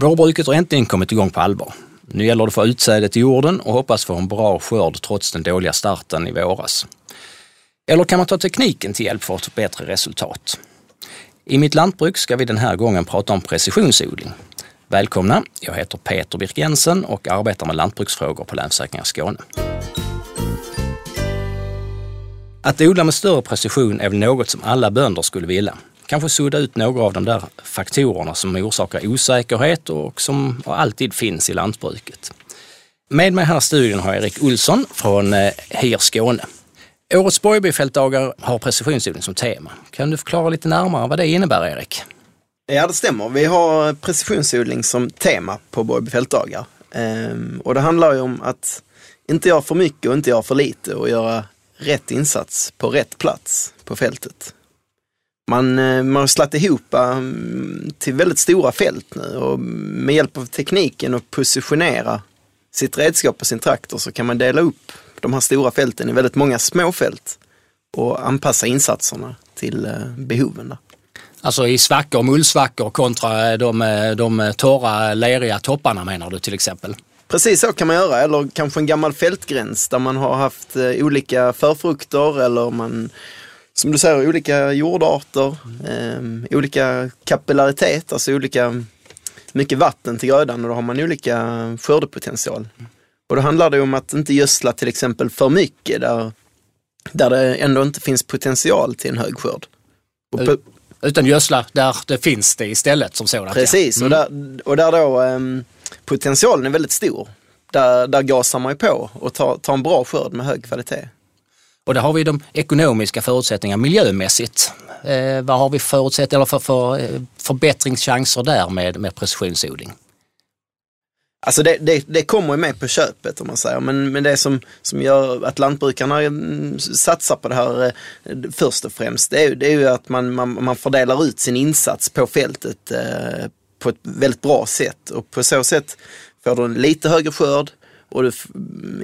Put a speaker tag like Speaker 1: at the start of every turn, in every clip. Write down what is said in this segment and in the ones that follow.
Speaker 1: Vårbruket har äntligen kommit igång på allvar. Nu gäller det att få utsädet i jorden och hoppas få en bra skörd trots den dåliga starten i våras. Eller kan man ta tekniken till hjälp för att få bättre resultat? I mitt lantbruk ska vi den här gången prata om precisionsodling. Välkomna! Jag heter Peter Birk Jensen och arbetar med lantbruksfrågor på Länsförsäkringar Skåne. Att odla med större precision är väl något som alla bönder skulle vilja. Kanske sudda ut några av de där faktorerna som orsakar osäkerhet och som alltid finns i lantbruket. Med mig här i studion har Erik Olsson från eh, HIR Skåne. Årets Borgbyfältdagar har precisionsodling som tema. Kan du förklara lite närmare vad det innebär, Erik?
Speaker 2: Ja, det stämmer. Vi har precisionsodling som tema på Borgbyfältdagar. Ehm, och det handlar ju om att inte göra för mycket och inte göra för lite och göra rätt insats på rätt plats på fältet. Man, eh, man har slagit ihop um, till väldigt stora fält nu och med hjälp av tekniken och positionera sitt redskap på sin traktor så kan man dela upp de här stora fälten i väldigt många små fält och anpassa insatserna till uh, behoven. Där.
Speaker 1: Alltså i svackor, mullsvackor kontra de, de torra leriga topparna menar du till exempel?
Speaker 2: Precis så kan man göra, eller kanske en gammal fältgräns där man har haft eh, olika förfrukter eller man, som du säger, olika jordarter, mm. eh, olika kapillaritet, alltså olika mycket vatten till grödan och då har man olika skördepotential. Och då handlar det om att inte gödsla till exempel för mycket där, där det ändå inte finns potential till en hög skörd.
Speaker 1: Och utan gödsla där det finns det istället som sådant.
Speaker 2: Precis, mm. och, där, och där då um, potentialen är väldigt stor. Där, där gasar man ju på och tar, tar en bra skörd med hög kvalitet.
Speaker 1: Och där har vi de ekonomiska förutsättningarna miljömässigt. Eh, vad har vi förutsättningar för, för eh, förbättringschanser där med, med precisionsodling?
Speaker 2: Alltså det, det, det kommer ju med på köpet om man säger, men, men det som, som gör att lantbrukarna mm, satsar på det här eh, först och främst, det är, det är ju att man, man, man fördelar ut sin insats på fältet eh, på ett väldigt bra sätt och på så sätt får du en lite högre skörd och du,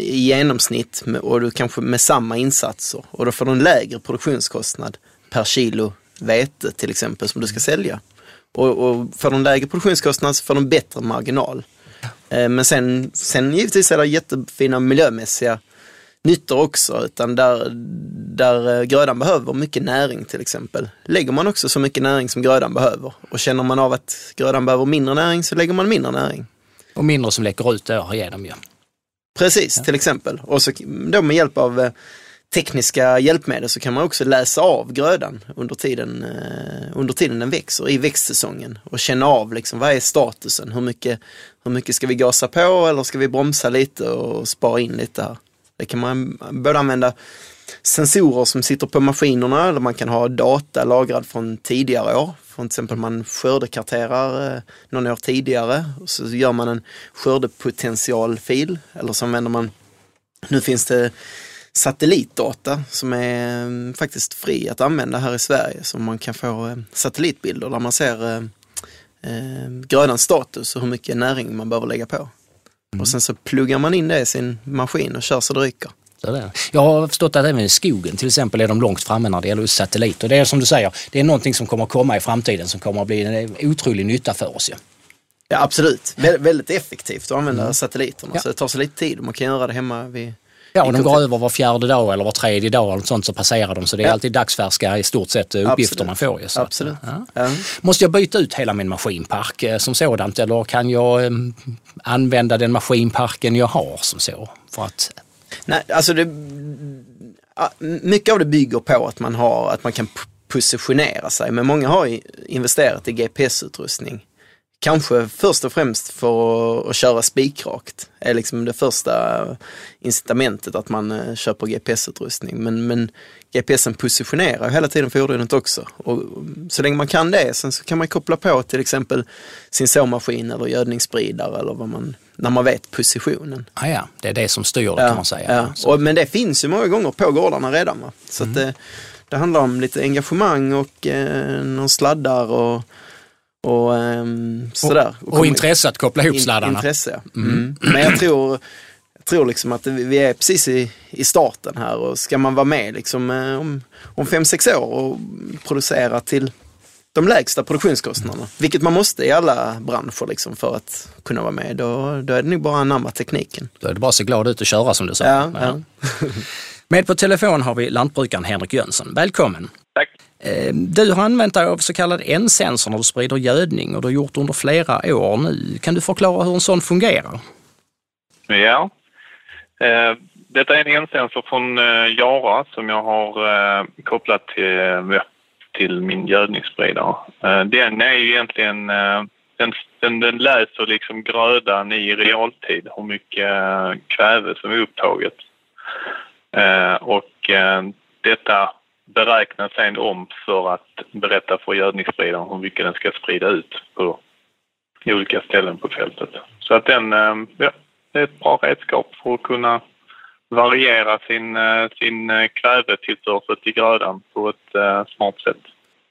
Speaker 2: i genomsnitt och du kanske med samma insatser och då får du en lägre produktionskostnad per kilo vete till exempel som du ska sälja. Och, och får du en lägre produktionskostnad så får du en bättre marginal. Eh, men sen, sen givetvis är det jättefina miljömässiga nyttor också, utan där, där eh, grödan behöver mycket näring till exempel. Lägger man också så mycket näring som grödan behöver och känner man av att grödan behöver mindre näring så lägger man mindre näring.
Speaker 1: Och mindre som läcker ut då igenom ju.
Speaker 2: Precis, ja. till exempel. Och så då med hjälp av eh, tekniska hjälpmedel så kan man också läsa av grödan under tiden, eh, under tiden den växer i växtsäsongen och känna av liksom, vad är statusen, hur mycket, hur mycket ska vi gasa på eller ska vi bromsa lite och spara in lite här. Det kan man både använda sensorer som sitter på maskinerna eller man kan ha data lagrad från tidigare år. Från till exempel man skördekarterar eh, någon år tidigare och så gör man en skördepotentialfil eller så använder man, nu finns det satellitdata som är mm, faktiskt fri att använda här i Sverige. Så man kan få eh, satellitbilder där man ser eh, eh, grödans status och hur mycket näring man behöver lägga på. Mm. Och sen så pluggar man in det i sin maskin och kör så det ryker.
Speaker 1: Jag har förstått att även i skogen till exempel är de långt framme när det gäller satellit. Och det är som du säger, det är någonting som kommer att komma i framtiden som kommer att bli en otrolig nytta för oss. Ja.
Speaker 2: Ja absolut, Vä väldigt effektivt att använda mm. satelliterna. Ja. Så det tar sig lite tid och man kan göra det hemma vid
Speaker 1: Ja, och de går över var fjärde dag eller var tredje dag eller sånt så passerar de. Så det är ja. alltid dagsfärska i stort sett uppgifter Absolut. man får. Ju,
Speaker 2: Absolut. Att, ja.
Speaker 1: Ja. Måste jag byta ut hela min maskinpark eh, som sådant eller kan jag eh, använda den maskinparken jag har som så? För att...
Speaker 2: Nej, alltså det, mycket av det bygger på att man, har, att man kan positionera sig, men många har investerat i GPS-utrustning kanske först och främst för att köra spikrakt. är liksom det första incitamentet att man eh, köper GPS-utrustning. Men, men GPSen positionerar hela tiden fordonet också. Och så länge man kan det, sen så kan man koppla på till exempel sin såmaskin eller gödningsspridare eller vad man, när man vet positionen.
Speaker 1: Ah, ja, det är det som styr det
Speaker 2: ja,
Speaker 1: kan man säga.
Speaker 2: Ja. Och, men det finns ju många gånger på gårdarna redan. Va? Så mm. det, det handlar om lite engagemang och eh, någon sladdar och och um, sådär.
Speaker 1: Och, och intresse att koppla ihop sladdarna.
Speaker 2: Intresse, mm. Mm. Men jag tror, jag tror liksom att vi är precis i, i starten här och ska man vara med liksom, eh, om, om fem, sex år och producera till, de lägsta produktionskostnaderna. Vilket man måste i alla branscher liksom för att kunna vara med. Då, då är det nog bara att anamma tekniken.
Speaker 1: Då är det bara att se glad ut och köra som du sa.
Speaker 2: Ja, ja.
Speaker 1: Med på telefon har vi lantbrukaren Henrik Jönsson. Välkommen!
Speaker 3: Tack!
Speaker 1: Eh, du har använt dig av så kallad N-sensor när du sprider gödning och du har gjort under flera år nu. Kan du förklara hur en sån fungerar?
Speaker 3: Ja. Eh, detta är en N-sensor från eh, Jara som jag har kopplat till, till min gödningsspridare. Eh, den är ju egentligen eh, den, den, den läser liksom grödan i realtid hur mycket eh, kväve som är upptaget. Och detta beräknas sen om för att berätta för gödningsspridaren hur mycket den ska sprida ut på olika ställen på fältet. Så att den, ja, det är ett bra redskap för att kunna variera sin, eh, sin eh, kvävetillförsel till grödan på ett smart sätt.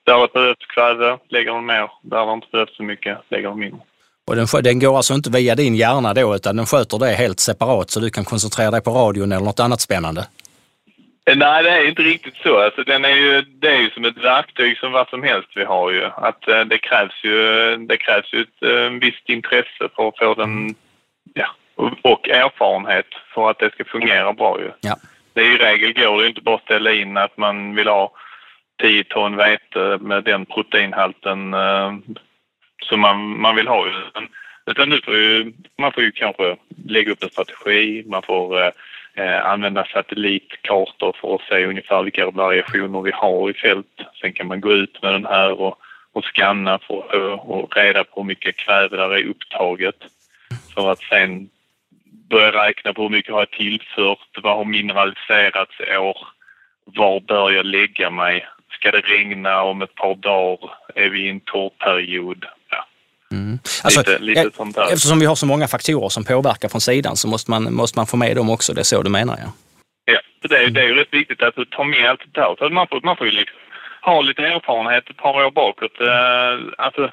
Speaker 3: Där det behövs kväve lägger den mer, där det inte behövs så mycket lägger den mindre.
Speaker 1: Och den, den går alltså inte via din hjärna då utan den sköter det helt separat så du kan koncentrera dig på radion eller något annat spännande?
Speaker 3: Nej, det är inte riktigt så. Alltså, den är ju, det är ju som ett verktyg som vad som helst vi har ju. Att, det krävs ju, det krävs ju ett uh, visst intresse för att få den, ja, och, och, erfarenhet för att det ska fungera bra ju.
Speaker 1: Ja.
Speaker 3: Det är i regel går det inte bara att ställa in att man vill ha 10 ton vete med den proteinhalten uh, som man, man vill ha. Utan, utan nu får ju, man får ju kanske lägga upp en strategi, man får eh, använda satellitkartor för att se ungefär vilka variationer vi har i fält. Sen kan man gå ut med den här och, och scanna för att få reda på hur mycket kväve där är upptaget. För att sen börja räkna på hur mycket har jag tillfört, vad har mineraliserats i år, var bör jag lägga mig, ska det regna om ett par dagar, är vi i en torrperiod?
Speaker 1: Mm. Alltså, lite, lite eh, sånt där. Eftersom vi har så många faktorer som påverkar från sidan så måste man, måste man få med dem också. Det är så du menar ja?
Speaker 3: Ja, det är, det är ju rätt viktigt att ta med allt det där. Man, får, man får ju liksom ha lite erfarenhet ett par år bakåt. Uh, alltså,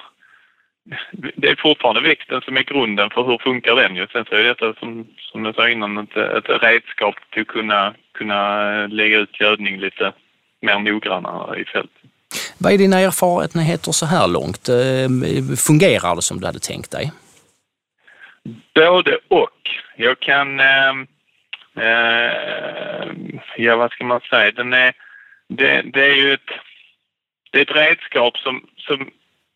Speaker 3: det är fortfarande växten som är grunden för hur funkar den ju. Sen så är detta som, som jag sa innan ett, ett redskap till att kunna, kunna lägga ut gödning lite mer noggrannare i fält.
Speaker 1: Vad är dina erfarenheter så här långt? Eh, fungerar det som du hade tänkt dig?
Speaker 3: Både och. Jag kan... Eh, eh, ja, vad ska man säga? Den är, det, det är ju ett, det är ett redskap som, som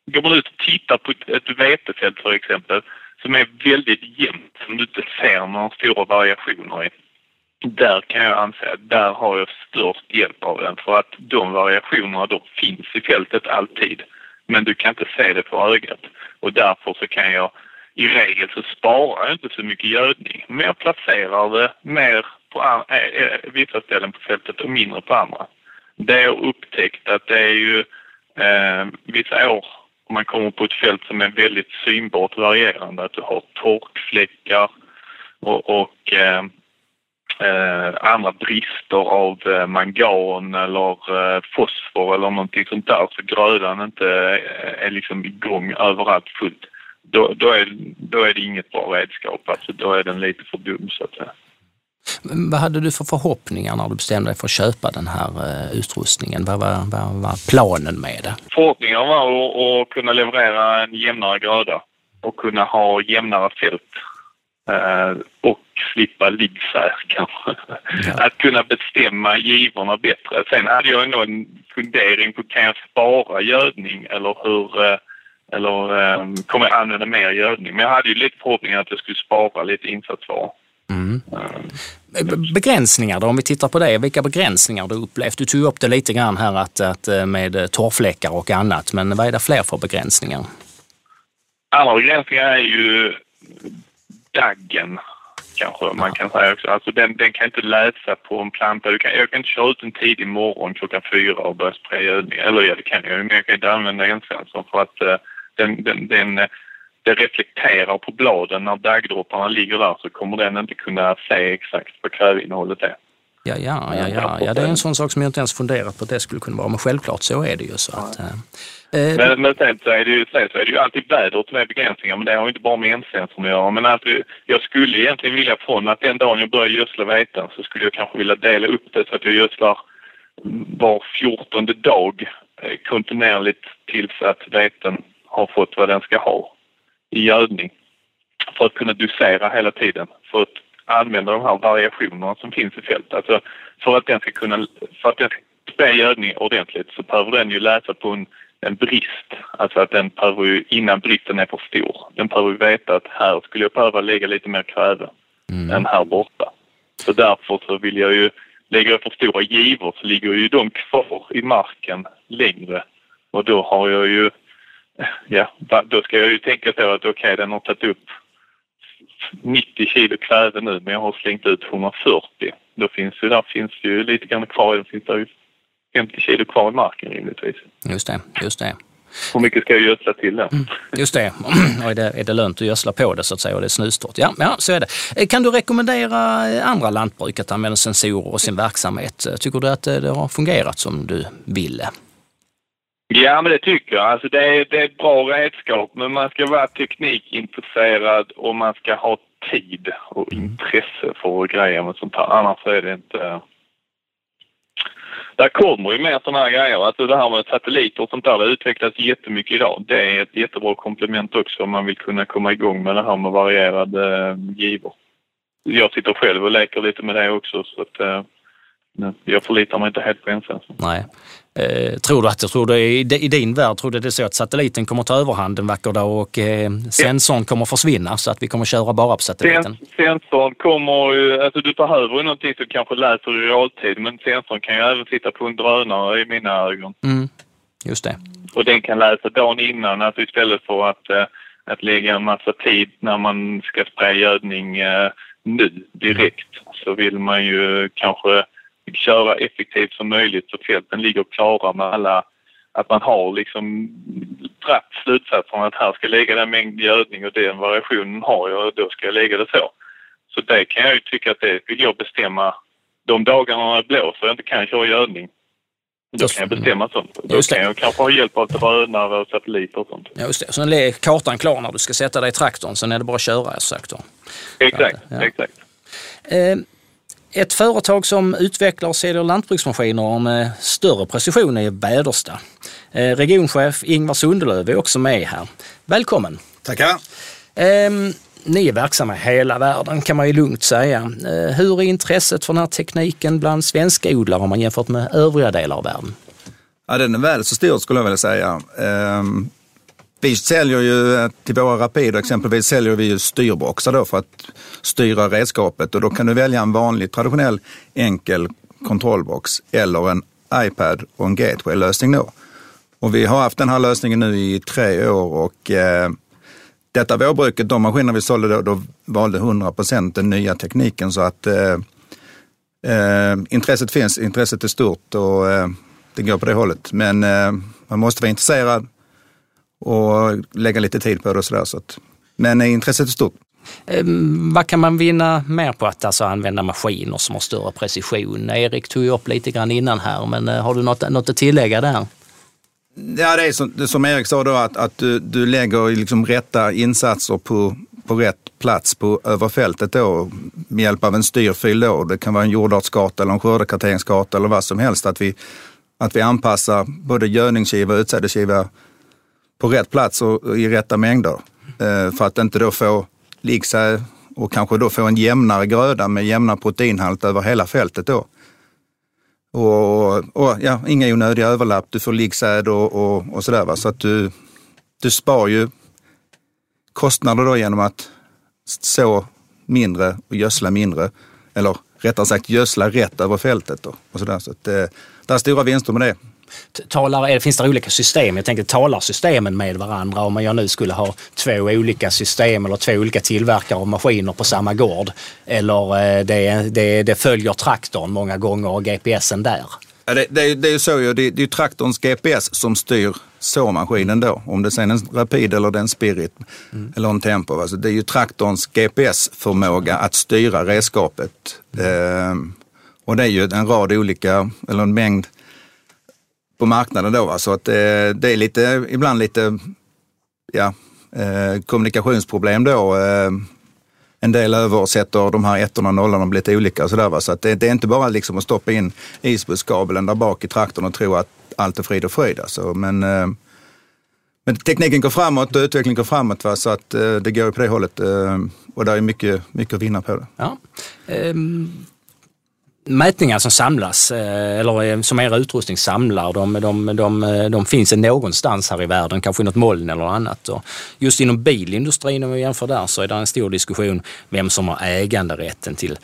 Speaker 3: går man ut och tittar på ett, vetefält för exempel som är väldigt jämnt, som du inte ser några stora variationer i där kan jag anse att där har jag störst hjälp av den för att de variationerna de finns i fältet alltid. Men du kan inte se det på ögat och därför så kan jag i regel så sparar jag inte så mycket gödning men jag placerar det mer på vissa ställen på fältet och mindre på andra. Det jag upptäckt att det är ju eh, vissa år om man kommer på ett fält som är väldigt synbart varierande, att du har torkfläckar och, och eh, eh, andra brister av eh, mangan eller eh, fosfor eller någonting sånt där så grödan inte eh, är liksom igång överallt fullt. Då, då, är, då är det inget bra redskap, alltså då är den lite för dum så att säga.
Speaker 1: Vad hade du för förhoppningar när du bestämde dig för att köpa den här uh, utrustningen? Vad var, vad var planen med det?
Speaker 3: Förhoppningen var att, att kunna leverera en jämnare gröda och kunna ha jämnare fält Uh, och slippa liggsär kanske. Ja. Att kunna bestämma givorna bättre. Sen hade jag ändå en fundering på kan jag spara gödning eller hur uh, eller kommer jag använda mer gödning? Men jag hade ju lite förhoppning att jag skulle spara lite insatsvaror.
Speaker 1: Mm. Uh, begränsningar då, om vi tittar på det. Vilka begränsningar du upplevt? Du tog upp det lite grann här att, att med torrfläckar och annat, men vad är det fler för begränsningar?
Speaker 3: Andra begränsningar är ju daggen kanske man kan säga också. Alltså den, den kan inte läsa på en planta. Du kan, jag kan inte köra ut en tidig morgon klockan fyra och börja spraya gödning. Eller ja, det kan jag men jag kan inte använda ensensorn för att den, den, den, det reflekterar på bladen. När daggdropparna ligger där så kommer den inte kunna se exakt vad kväveinnehållet är.
Speaker 1: Ja, ja, ja, ja, ja, det är en sån sak som jag inte ens funderat på att det skulle kunna vara. Men självklart så är det ju. Så att, uh,
Speaker 3: Eh, men, men sen så är, det ju, så är det ju alltid vädret med begränsningar, men det har ju inte bara med ensensorn att göra. Men alltså, jag skulle egentligen vilja från att den dagen jag börjar gödsla vetan så skulle jag kanske vilja dela upp det så att jag gödslar var fjortonde dag eh, kontinuerligt tills att veten har fått vad den ska ha i gödning. För att kunna dosera hela tiden. För att använda de här variationerna som finns i fält. Alltså för att den ska kunna, för att den ska spä gödning ordentligt så behöver den ju läsa på en, en brist. Alltså att den behöver ju, innan bristen är för stor, den behöver ju veta att här skulle jag behöva lägga lite mer kväve mm. än här borta. Så därför så vill jag ju, lägger jag för stora givor så ligger ju de kvar i marken längre och då har jag ju, ja, då ska jag ju tänka så att okej okay, den har tagit upp 90 kilo kväve nu men jag har slängt ut 140. Då finns ju, där finns ju lite grann kvar, det finns där ju 50 kilo kvar i marken rimligtvis.
Speaker 1: Just det, just det.
Speaker 3: Hur mycket ska jag gödsla till då? Mm,
Speaker 1: just det. Och är, det, är det lönt att gödsla på det så att säga och det är snustorrt? Ja, ja, så är det. Eh, kan du rekommendera andra lantbruk att använda sensorer och sin verksamhet? Tycker du att det har fungerat som du ville?
Speaker 3: Ja, men det tycker jag. Alltså det, är, det är ett bra redskap, men man ska vara teknikintresserad och man ska ha tid och mm. intresse för att greja med sånt här. Annars är det inte... Där kommer ju mer sådana här grejer. Alltså det här med satelliter och sånt där, det utvecklas jättemycket idag. Det är ett jättebra komplement också om man vill kunna komma igång med det här med varierade eh, givor. Jag sitter själv och leker lite med det också så att eh, jag förlitar mig inte helt på ensensorn.
Speaker 1: Nej. Eh, tror du att, jag tror du, i, din värld, tror du det är så att satelliten kommer ta överhand en vacker dag och eh, sensorn kommer försvinna så att vi kommer köra bara på satelliten?
Speaker 3: sensorn kommer ju, alltså du behöver ju någonting som kanske läser i realtid men sensorn kan ju även sitta på en drönare i mina ögon.
Speaker 1: Mm, just det.
Speaker 3: Och den kan läsa dagen innan, alltså istället för att, eh, att lägga en massa tid när man ska spraya gödning eh, nu direkt så vill man ju kanske köra effektivt som möjligt så fälten ligger klara med alla att man har liksom dragit slutsatsen att här ska jag lägga den mängd gödning och den variationen har jag och då ska jag lägga det så. Så det kan jag ju tycka att det vill jag bestämma de dagarna när det blåser och jag inte kan köra gödning. Då kan jag bestämma sånt. Då kan jag kanske ha hjälp av drönare och satelliter och sånt.
Speaker 1: Ja, just det. Sen är kartan klar när du ska sätta dig i traktorn. Sen är det bara att köra, sagt.
Speaker 3: Exakt, ja. exakt.
Speaker 1: Eh, ett företag som utvecklar och säljer lantbruksmaskiner med större precision är Väderstad. Eh, regionchef Ingvar Sundelöv är också med här. Välkommen!
Speaker 4: Tackar!
Speaker 1: Ehm, ni är verksamma i hela världen kan man ju lugnt säga. Eh, hur är intresset för den här tekniken bland svenska odlare om man jämfört med övriga delar av världen?
Speaker 4: Ja, den är väl så stor skulle jag vilja säga. Ehm, vi säljer ju till våra Rapido exempelvis säljer vi ju styrboxar då för att styra redskapet och då kan du välja en vanlig traditionell enkel kontrollbox eller en iPad och en gateway-lösning då. Och vi har haft den här lösningen nu i tre år och eh, detta vårbruket, de maskiner vi sålde då, då valde 100 procent den nya tekniken så att eh, eh, intresset finns, intresset är stort och eh, det går på det hållet. Men eh, man måste vara intresserad och lägga lite tid på det och sådär. Så att, men intresset är stort.
Speaker 1: Um, vad kan man vinna mer på att alltså använda maskiner som har större precision? Erik tog ju upp lite grann innan här, men uh, har du något, något att tillägga där?
Speaker 4: Ja, det är som, som Erik sa då att, att du, du lägger liksom rätta insatser på, på rätt plats på, över fältet då med hjälp av en styrfil då. Det kan vara en jordartskarta eller en skördekarteringskarta eller vad som helst. Att vi, att vi anpassar både gödningsgiva och utsädesgiva på rätt plats och i rätta mängder. Eh, för att inte då få liggsäd och kanske då få en jämnare gröda med jämna proteinhalt över hela fältet då. Och, och ja, inga onödiga överlapp, du får liggsäd och, och, och sådär. Va? Så att du, du spar ju kostnader då genom att så mindre och gödsla mindre. Eller rättare sagt gödsla rätt över fältet. Då, och sådär. Så att, eh, det, det är stora vinster med det.
Speaker 1: Talar, finns det olika system? Jag tänker, talar systemen med varandra om jag nu skulle ha två olika system eller två olika tillverkare av maskiner på samma gård? Eller eh, det, det, det följer traktorn många gånger och GPSen där?
Speaker 4: Ja, det, det, det är ju så, det, det är ju traktorns GPS som styr såmaskinen då. Om det sen är en Rapid eller en Spirit mm. eller en Tempo. Alltså det är ju traktorns GPS-förmåga att styra redskapet. Ehm, och det är ju en rad olika, eller en mängd på marknaden då. Så att det, det är lite, ibland lite ja, eh, kommunikationsproblem då. Eh, en del översätter de här ettorna och nollorna lite olika och sådär. Så att det, det, är inte bara liksom att stoppa in isbusskabeln där bak i traktorn och tro att allt är frid och fröjd. Alltså. Men, eh, men tekniken går framåt och utvecklingen går framåt va? så att eh, det går på det hållet. Eh, och det är mycket, mycket att vinna på det.
Speaker 1: Ja. Um mätningar som samlas, eh, eller eh, som er utrustning samlar, de, de, de, de finns någonstans här i världen, kanske i något moln eller annat. Och just inom bilindustrin, om vi jämför där, så är det en stor diskussion vem som har äganderätten till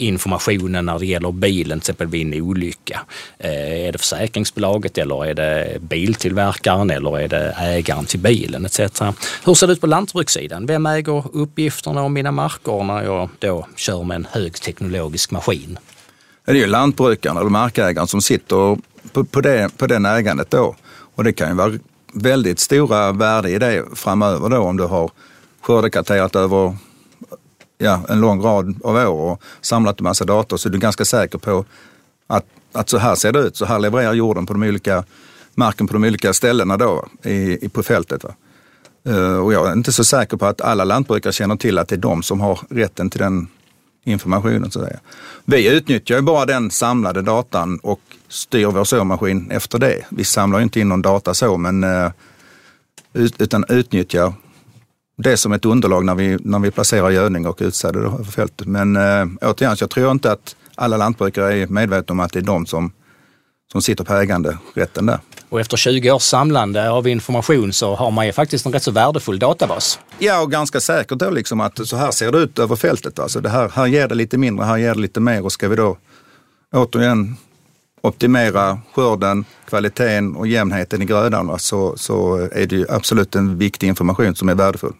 Speaker 1: informationen när det gäller bilen, till exempel vid en olycka. Eh, är det försäkringsbolaget eller är det biltillverkaren eller är det ägaren till bilen etc. Hur ser det ut på lantbrukssidan? Vem äger uppgifterna om mina marker när jag då kör med en högteknologisk maskin?
Speaker 4: Det är ju lantbrukaren eller markägaren som sitter på, på, det, på den ägandet då. Och det kan ju vara väldigt stora värde i det framöver då om du har skördekarterat över ja, en lång rad av år och samlat en massa data så är du ganska säker på att, att så här ser det ut, så här levererar jorden på de olika, marken på de olika ställena då i, i på fältet. Va? Uh, och jag är inte så säker på att alla lantbrukare känner till att det är de som har rätten till den informationen. Så att säga. Vi utnyttjar ju bara den samlade datan och styr vår såmaskin efter det. Vi samlar inte in någon data så, men eh, utan utnyttjar det som ett underlag när vi, när vi placerar gödning och utsäde över fältet. Men eh, återigen, jag tror inte att alla lantbrukare är medvetna om att det är de som, som sitter på äganderätten där.
Speaker 1: Och efter 20 års samlande av information så har man ju faktiskt en rätt så värdefull databas.
Speaker 4: Ja, och ganska säkert då liksom att så här ser det ut över fältet. Alltså det här, här ger det lite mindre, här ger det lite mer och ska vi då återigen optimera skörden, kvaliteten och jämnheten i grödan så, så är det ju absolut en viktig information som är värdefull.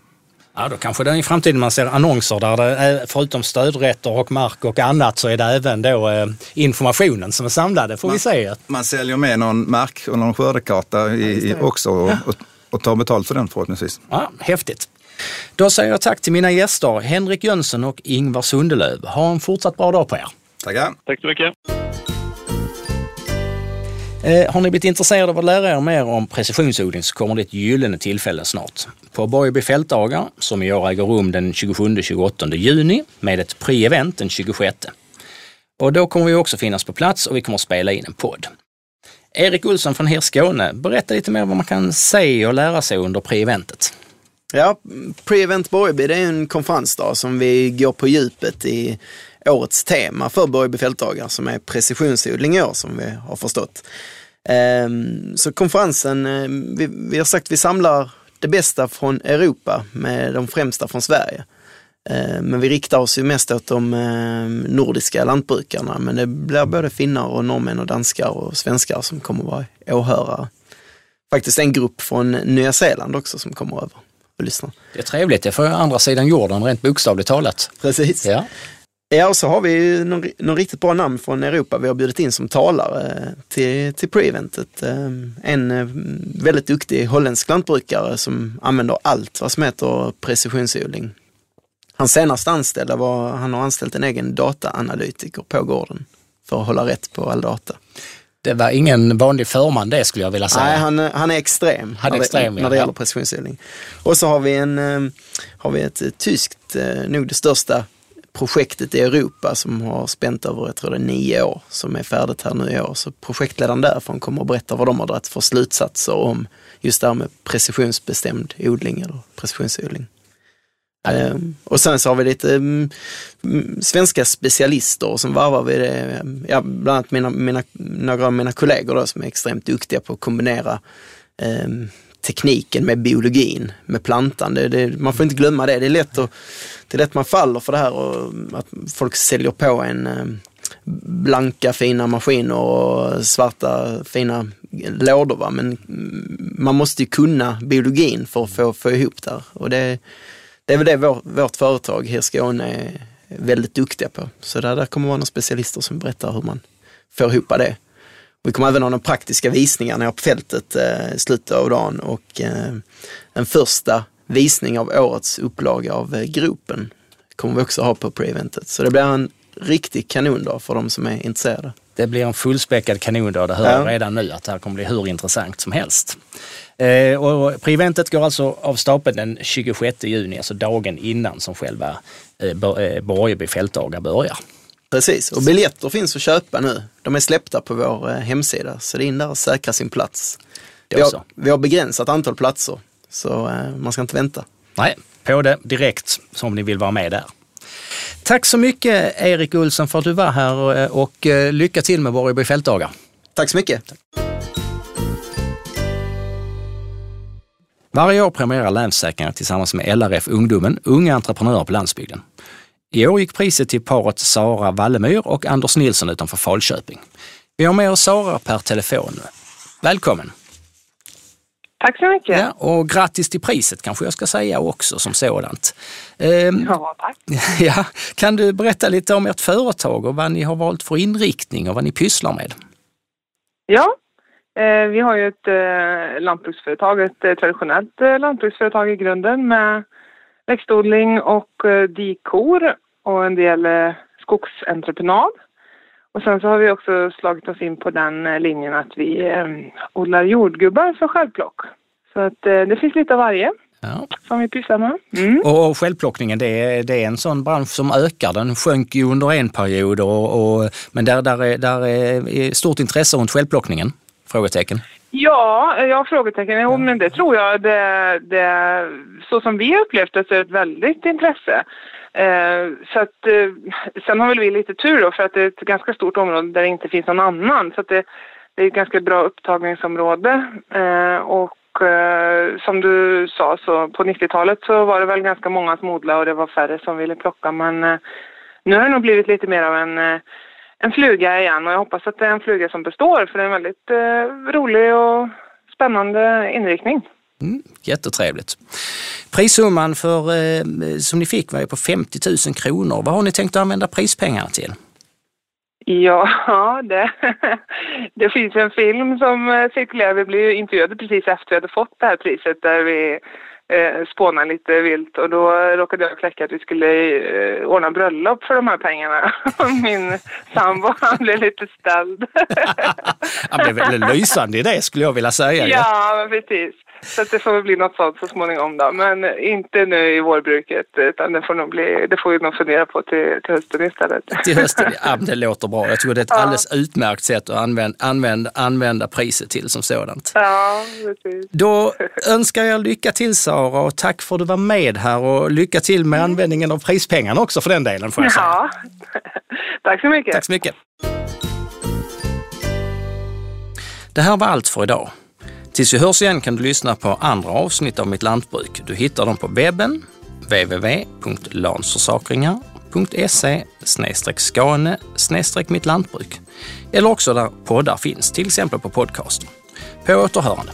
Speaker 1: Ja, då kanske det är i framtiden man ser annonser där det är, förutom stödrätter och mark och annat så är det även då eh, informationen som är samlad. får
Speaker 4: man,
Speaker 1: vi se.
Speaker 4: Man säljer med någon mark och någon skördekarta i, ja, också och, och, och tar betalt för den förhoppningsvis.
Speaker 1: Ja, häftigt. Då säger jag tack till mina gäster Henrik Jönsson och Ingvar Sundelöv. Ha en fortsatt bra dag på er.
Speaker 4: Tackar.
Speaker 3: Tack så mycket.
Speaker 1: Eh, har ni blivit intresserade av att lära er mer om precisionsodling så kommer det ett gyllene tillfälle snart. På Borgeby fältdagar, som i år äger rum den 27-28 juni, med ett pre-event den 26. Och då kommer vi också finnas på plats och vi kommer spela in en podd. Erik Olsson från Her Skåne, berätta lite mer vad man kan se och lära sig under pre-eventet.
Speaker 2: Ja, Pre-Event Borgeby det är en konferensdag som vi går på djupet i årets tema för Borgeby fältdagar som är precisionsodling i år som vi har förstått. Ehm, så konferensen, eh, vi, har sagt att vi samlar det bästa från Europa med de främsta från Sverige. Ehm, men vi riktar oss ju mest åt de ehm, nordiska lantbrukarna, men det blir både finnar och norrmän och danskar och svenskar som kommer vara åhörare. Faktiskt en grupp från Nya Zeeland också som kommer över och lyssnar.
Speaker 1: Det är trevligt, det är för andra sidan jorden rent bokstavligt talat.
Speaker 2: Precis.
Speaker 1: Ja.
Speaker 2: Ja, och så har vi någon, någon riktigt bra namn från Europa vi har bjudit in som talare till, till pre-eventet. Ehm, en eh, väldigt duktig holländsk lantbrukare som använder allt vad som heter precisionsodling. Hans senaste anställda var, han har anställt en egen dataanalytiker på gården för att hålla rätt på all data.
Speaker 1: Det var ingen vanlig förman det skulle jag vilja säga.
Speaker 2: Nej, han, han är extrem,
Speaker 1: han är när, extrem
Speaker 2: det, när det gäller precisionsodling. Och så har vi, en, ehm, har vi ett tyskt, eh, nog det största projektet i Europa som har spänt över, jag tror det är nio år, som är färdigt här nu i år. Så projektledaren därifrån kommer att berätta vad de har dragit för slutsatser om just det här med precisionsbestämd odling eller precisionsodling. Mm. Och sen så har vi lite um, svenska specialister som varvar vi det. Ja, bland annat mina, mina, några av mina kollegor då, som är extremt duktiga på att kombinera um, tekniken med biologin, med plantan. Det, det, man får inte glömma det. Det är lätt att det är lätt man faller för det här och att folk säljer på en eh, blanka fina maskiner och svarta fina lådor. Va? Men man måste ju kunna biologin för att få, få ihop det. Och det, det är väl det vår, vårt företag här i Skåne är väldigt duktiga på. Så där, där kommer vara några specialister som berättar hur man får ihop det. Vi kommer även ha några praktiska visningar nere på fältet eh, i slutet av dagen och eh, en första visning av årets upplaga av eh, Gropen kommer vi också ha på pre-eventet. Så det blir en riktig kanondag för de som är intresserade.
Speaker 1: Det blir en fullspäckad kanon då. Det hör jag
Speaker 2: Ja.
Speaker 1: redan nu att det här kommer bli hur intressant som helst. Eh, och Preventet går alltså av stapeln den 26 juni, alltså dagen innan som själva eh, Borgeby fältdagar börjar.
Speaker 2: Precis, och biljetter finns att köpa nu. De är släppta på vår eh, hemsida, så det är in där och säkra sin plats. Vi har, vi har begränsat antal platser, så eh, man ska inte vänta.
Speaker 1: Nej, på det direkt om ni vill vara med där. Tack så mycket Erik Olsson för att du var här och eh, lycka till med Borgeby fältdagar.
Speaker 2: Tack så mycket!
Speaker 1: Varje år premierar Länsförsäkringar tillsammans med LRF Ungdomen unga entreprenörer på landsbygden. I år gick priset till paret Sara Wallemyr och Anders Nilsson utanför Falköping. Vi har med oss Sara per telefon. Välkommen!
Speaker 5: Tack så mycket.
Speaker 1: Ja, och grattis till priset kanske jag ska säga också som sådant. Ehm,
Speaker 5: Ja, tack.
Speaker 1: ja, kan du berätta lite om ert företag och vad ni har valt för inriktning och vad ni pysslar med?
Speaker 5: Ja, eh, vi har ju ett eh, lantbruksföretag, ett eh, traditionellt eh, lantbruksföretag i grunden med växtodling och eh, dikor och en del eh, skogsentreprenad. Och sen så har vi också slagit oss in på den eh, linjen att vi odlar jordgubbar för självplock. Så att det finns lite av varje
Speaker 1: Ja.
Speaker 5: som vi pysslar med. Mm.
Speaker 1: Och, och självplockningen, det är, det är en sån bransch som ökar. Den sjönk ju under en period, och, och, men där, där, är, där är stort intresse runt självplockningen? Frågetecken.
Speaker 5: Ja, ja frågetecken. Jo, men det tror jag. Det, det, så som vi har upplevt det så är det ett väldigt intresse. Eh, så att, eh, sen har väl vi lite tur då för att det är ett ganska stort område där det inte finns någon annan. Så att det, det är ett ganska bra upptagningsområde. Eh, och eh, som du sa så på 90-talet så var det väl ganska många som odlade och det var färre som ville plocka. Men eh, nu har det nog blivit lite mer av en eh, en fluga igen och jag hoppas att det är en fluga som består för det är en väldigt eh, rolig och spännande inriktning.
Speaker 1: Mm, jättetrevligt. Prissumman för, eh, som ni fick var ju på 50 000 kronor. Vad har ni tänkt att använda prispengarna till?
Speaker 5: Ja, det, det finns en film som eh, cirkulerar. Vi blev ju intervjuade precis efter vi hade fått det här priset där vi eh, spånade lite vilt och då råkade jag kläcka att vi skulle eh, ordna bröllop för de här pengarna. Min sambo han blev lite ställd.
Speaker 1: Ja, det är väl en lysande idé skulle jag vilja säga.
Speaker 5: Ja, men precis. Så det får väl bli något sånt så småningom då. Men inte nu i vårbruket utan det får nog bli, det får vi nog fundera på till, till hösten istället.
Speaker 1: Till hösten. Ja, det låter bra. Jag tror det är ett
Speaker 5: Ja.
Speaker 1: alldeles utmärkt sätt att använda, använda, använda priset till som sådant.
Speaker 5: Ja, precis.
Speaker 1: Då önskar jag lycka till Sara och tack för att du var med här och lycka till med användningen av prispengarna också för den delen får jag säga.
Speaker 5: Ja, tack så mycket.
Speaker 1: Tack så mycket. Det här var allt för idag. Tills vi hörs igen kan du lyssna på andra avsnitt av Mitt Lantbruk. Du hittar dem på webben, www.lansförsakringar.se skane mitt lantbruk eller också där poddar finns, till exempel på podcaster. På återhörande.